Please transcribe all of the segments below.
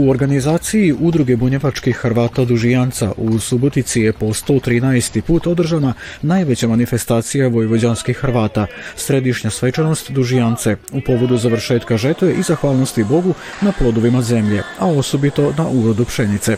U organizaciji Udruge bunjevačkih Hrvata Dužijanca u Subotici je po 113. put održana najveća manifestacija vojvođanskih Hrvata, središnja svečanost Dužijance u povodu završetka žetve i zahvalnosti Bogu na plodovima zemlje, a osobito na urodu pšenice.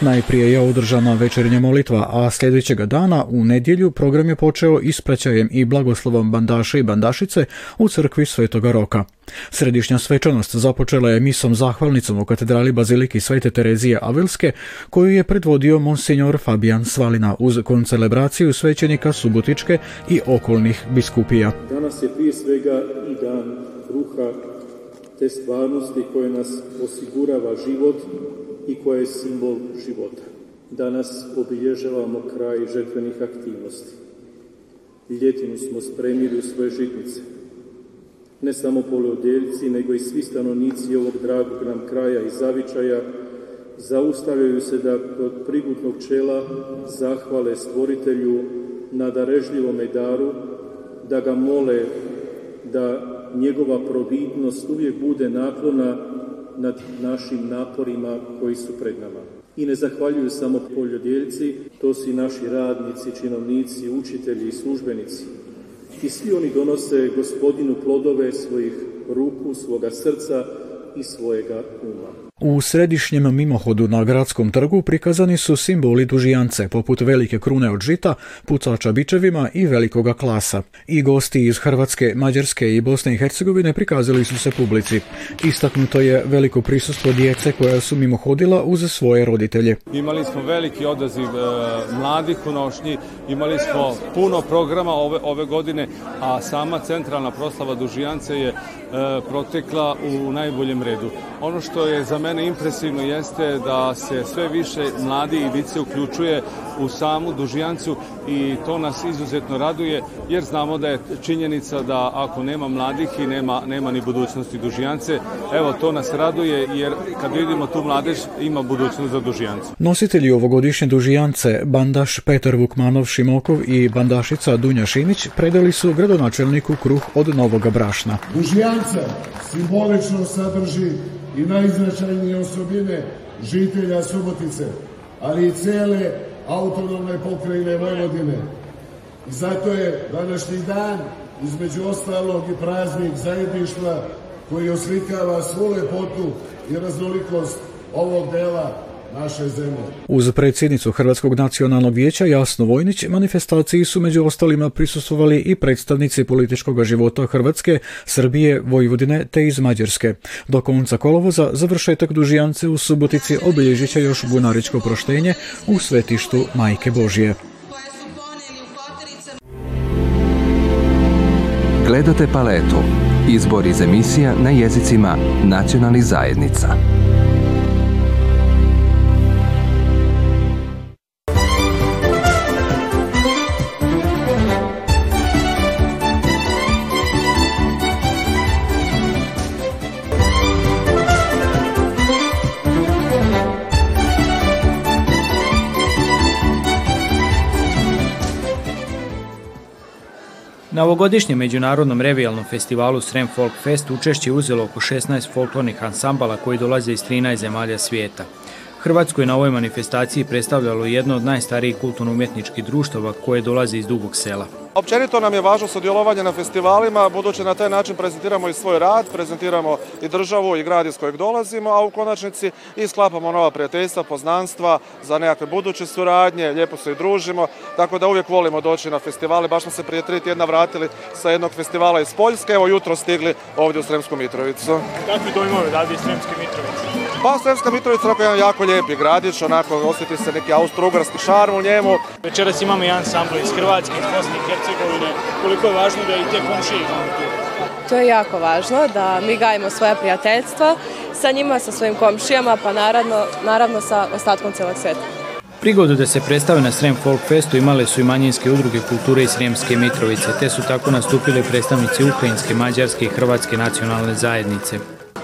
Najprije je održana večernja molitva, a sljedećega dana u nedjelju program je počeo ispraćajem i blagoslovom bandaša i bandašice u crkvi Svetoga Roka. Središnja svečanost započela je misom zahvalnicom u katedrali Baziliki Svete Terezije Avilske, koju je predvodio monsignor Fabian Svalina uz koncelebraciju svećenika Subotičke i okolnih biskupija. Danas je prije svega i dan kruha te stvarnosti koje nas osigurava život i koja je simbol života. Danas obilježavamo kraj žetvenih aktivnosti. Ljetinu smo spremili u svoje žitnice ne samo poljodeljci, nego i svi stanovnici ovog dragog nam kraja i zavičaja, zaustavljaju se da kod prigutnog čela zahvale stvoritelju na darežljivome daru, da ga mole da njegova probitnost uvijek bude naklona nad našim naporima koji su pred nama. I ne zahvaljuju samo poljodjeljci, to su i naši radnici, činovnici, učitelji i službenici i svi oni donose gospodinu plodove svojih ruku, svoga srca i svojega uma. U središnjem mimohodu na gradskom trgu prikazani su simboli dužijance poput velike krune od žita, pucača bičevima i velikoga klasa. I gosti iz Hrvatske, Mađarske i Bosne i Hercegovine prikazali su se publici. Istaknuto je veliko prisustvo djece koja su mimohodila uz svoje roditelje. Imali smo veliki odaziv e, mladih u nošnji, imali smo puno programa ove, godine, a sama centralna proslava dužijance je e, protekla u najboljem redu. Ono što je za mene mene impresivno jeste da se sve više mladi i dice uključuje u samu dužijancu i to nas izuzetno raduje jer znamo da je činjenica da ako nema mladih i nema, nema ni budućnosti dužijance, evo to nas raduje jer kad vidimo tu mladež ima budućnost za dužijancu. Nositelji ovogodišnje dužijance bandaš Petar Vukmanov Šimokov i bandašica Dunja Šimić predali su gradonačelniku kruh od Novoga Brašna. Dužijanca simbolično sadrži i najznačajnije osobine žitelja Subotice, ali i cele autonomne pokrajine Vojvodine. I zato je današnji dan, između ostalog i praznik zajedništva, koji oslikava svu lepotu i raznolikost ovog dela naše zemlje. Uz predsjednicu Hrvatskog nacionalnog vijeća Jasno Vojnić manifestaciji su među ostalima prisustvovali i predstavnici političkog života Hrvatske, Srbije, Vojvodine te iz Mađarske. Do konca kolovoza završetak dužijance u Subotici obilježit će još bunaričko proštenje u svetištu Majke Božje. Gledate paletu. Izbor iz emisija na jezicima nacionalnih zajednica. Na ovogodišnjem Međunarodnom revijalnom festivalu Srem Folk Fest učešće je uzelo oko 16 folklornih ansambala koji dolaze iz 13 zemalja svijeta. Hrvatsku je na ovoj manifestaciji predstavljalo jedno od najstarijih kulturno-umjetničkih društava koje dolazi iz Dugog sela. Općenito nam je važno sudjelovanje na festivalima, budući na taj način prezentiramo i svoj rad, prezentiramo i državu i grad iz kojeg dolazimo, a u konačnici i sklapamo nova prijateljstva, poznanstva za nekakve buduće suradnje, lijepo se i družimo, tako da uvijek volimo doći na festivale. Baš smo se prije tri tjedna vratili sa jednog festivala iz Poljske, evo jutro stigli ovdje u Sremsku Mitrovicu. Kakvi dojmovi radi Sremski Mitrovice? Pa Sremska Mitrovica je jedan jako lijepi gradić, onako osjeti se neki austro-ugarski šarm u njemu. Večeras imamo jedan ansambl iz Hrvatske, iz Bosne i Hercegovine. Koliko je važno da i te To je jako važno da mi gajimo svoje prijateljstva sa njima, sa svojim komšijama, pa naravno, naravno sa ostatkom celog sveta. Prigodu da se predstave na Srem Folk Festu imale su i manjinske udruge kulture iz Sremske Mitrovice, te su tako nastupili predstavnici ukrajinske, mađarske i hrvatske nacionalne zajednice.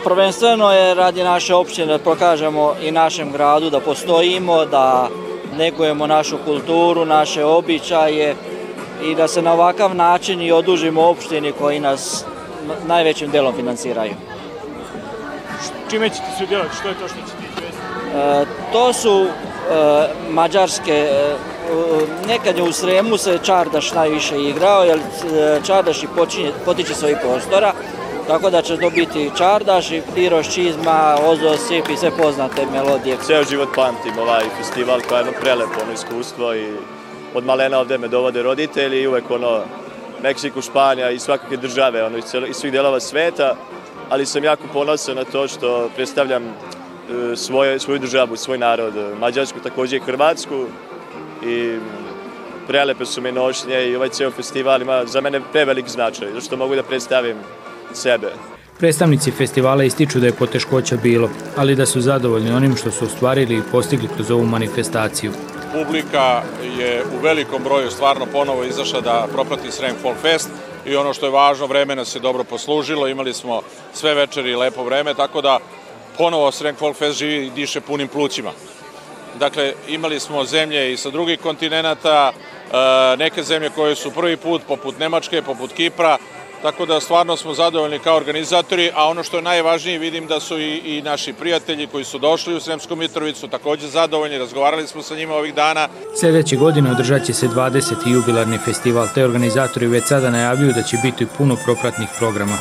Prvenstveno je radi naše općine da pokažemo i našem gradu da postojimo, da negujemo našu kulturu, naše običaje i da se na ovakav način i odužimo opštini koji nas najvećim delom financiraju. Čime ćete se udjelati? Što je to što ćete e, To su e, mađarske, e, nekad je u Sremu se Čardaš najviše igrao, jer Čardaš i potiče svojih prostora, tako da će dobiti čardaš i piroš, čizma, ozo, sip i sve poznate melodije. Ceo život pamtim ovaj festival kao jedno prelepo iskustvo i od malena ovdje me dovode roditelji i uvek ono Meksiku, Španija i svakakve države ono, iz svih delova sveta, ali sam jako ponosan na to što predstavljam e, svoju državu, svoj narod, e, Mađarsku, također i Hrvatsku i prelepe su mi nošnje i ovaj ceo festival ima za mene prevelik značaj, zato što mogu da predstavim sebe. Predstavnici festivala ističu da je poteškoća bilo, ali da su zadovoljni onim što su ostvarili i postigli kroz ovu manifestaciju. Publika je u velikom broju stvarno ponovo izašla da proprati Srem Folk Fest i ono što je važno, vremena se dobro poslužilo, imali smo sve večeri i lepo vreme, tako da ponovo Srem Folk Fest živi i diše punim plućima. Dakle, imali smo zemlje i sa drugih kontinenata, e, neke zemlje koje su prvi put, poput Nemačke, poput Kipra, tako da stvarno smo zadovoljni kao organizatori, a ono što je najvažnije vidim da su i, naši prijatelji koji su došli u Sremsku Mitrovicu također zadovoljni, razgovarali smo sa njima ovih dana. Sljedeće godine održat će se 20. jubilarni festival, te organizatori već sada najavljuju da će biti puno propratnih programa.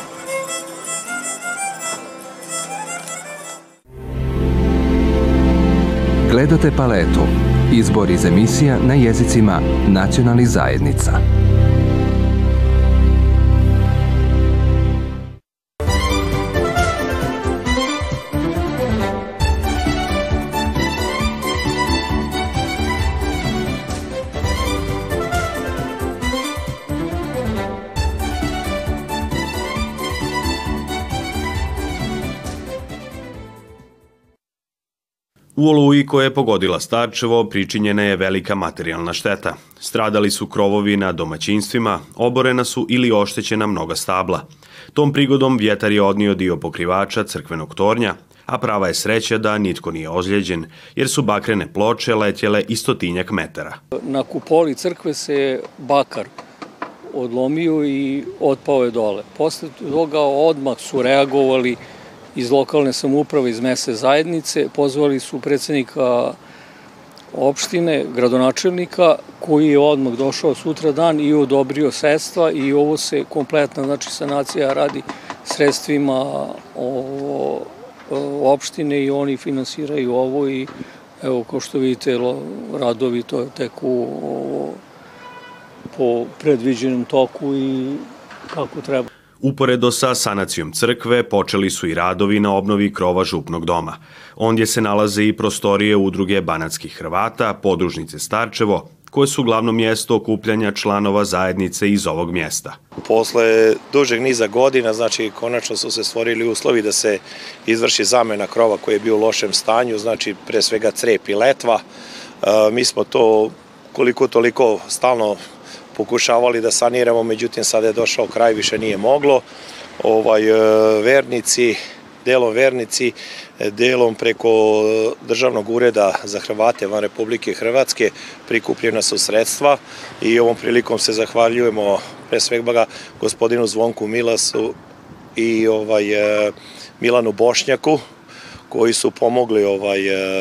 Gledate paletu. Izbor iz emisija na jezicima nacionalnih zajednica. U oluji koja je pogodila Starčevo pričinjena je velika materijalna šteta. Stradali su krovovi na domaćinstvima, oborena su ili oštećena mnoga stabla. Tom prigodom vjetar je odnio dio pokrivača crkvenog tornja, a prava je sreća da nitko nije ozlijeđen, jer su bakrene ploče letjele i stotinjak metara. Na kupoli crkve se bakar odlomio i otpao je dole. Poslije toga odmah su reagovali iz lokalne samouprave, iz mese zajednice, pozvali su predsednika opštine, gradonačelnika, koji je odmah došao sutra dan i odobrio sredstva i ovo se kompletna, znači sanacija radi sredstvima opštine i oni finansiraju ovo i evo, kao što vidite, radovi to teku po predviđenom toku i kako treba. Uporedo sa sanacijom crkve počeli su i radovi na obnovi krova župnog doma. Ondje se nalaze i prostorije udruge Banatskih Hrvata, podružnice Starčevo, koje su glavno mjesto okupljanja članova zajednice iz ovog mjesta. Posle dužeg niza godina, znači konačno su se stvorili uslovi da se izvrši zamena krova koji je bio u lošem stanju, znači pre svega crep i letva. E, mi smo to koliko toliko stalno pokušavali da saniramo, međutim sada je došao kraj, više nije moglo. Ovaj, e, vernici, delom vernici, delom preko Državnog ureda za Hrvate van Republike Hrvatske prikupljena su sredstva i ovom prilikom se zahvaljujemo pre svega gospodinu Zvonku Milasu i ovaj, e, Milanu Bošnjaku koji su pomogli ovaj,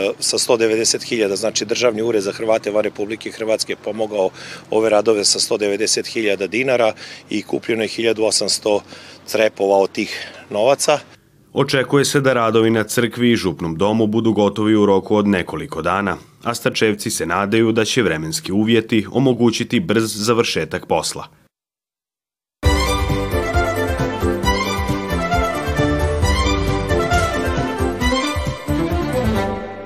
e, sa 190.000, znači Državni ured za Hrvate van Republike Hrvatske pomogao ove radove sa 190.000 dinara i kupljeno je 1800 trepova od tih novaca. Očekuje se da radovi na crkvi i župnom domu budu gotovi u roku od nekoliko dana, a stačevci se nadaju da će vremenski uvjeti omogućiti brz završetak posla.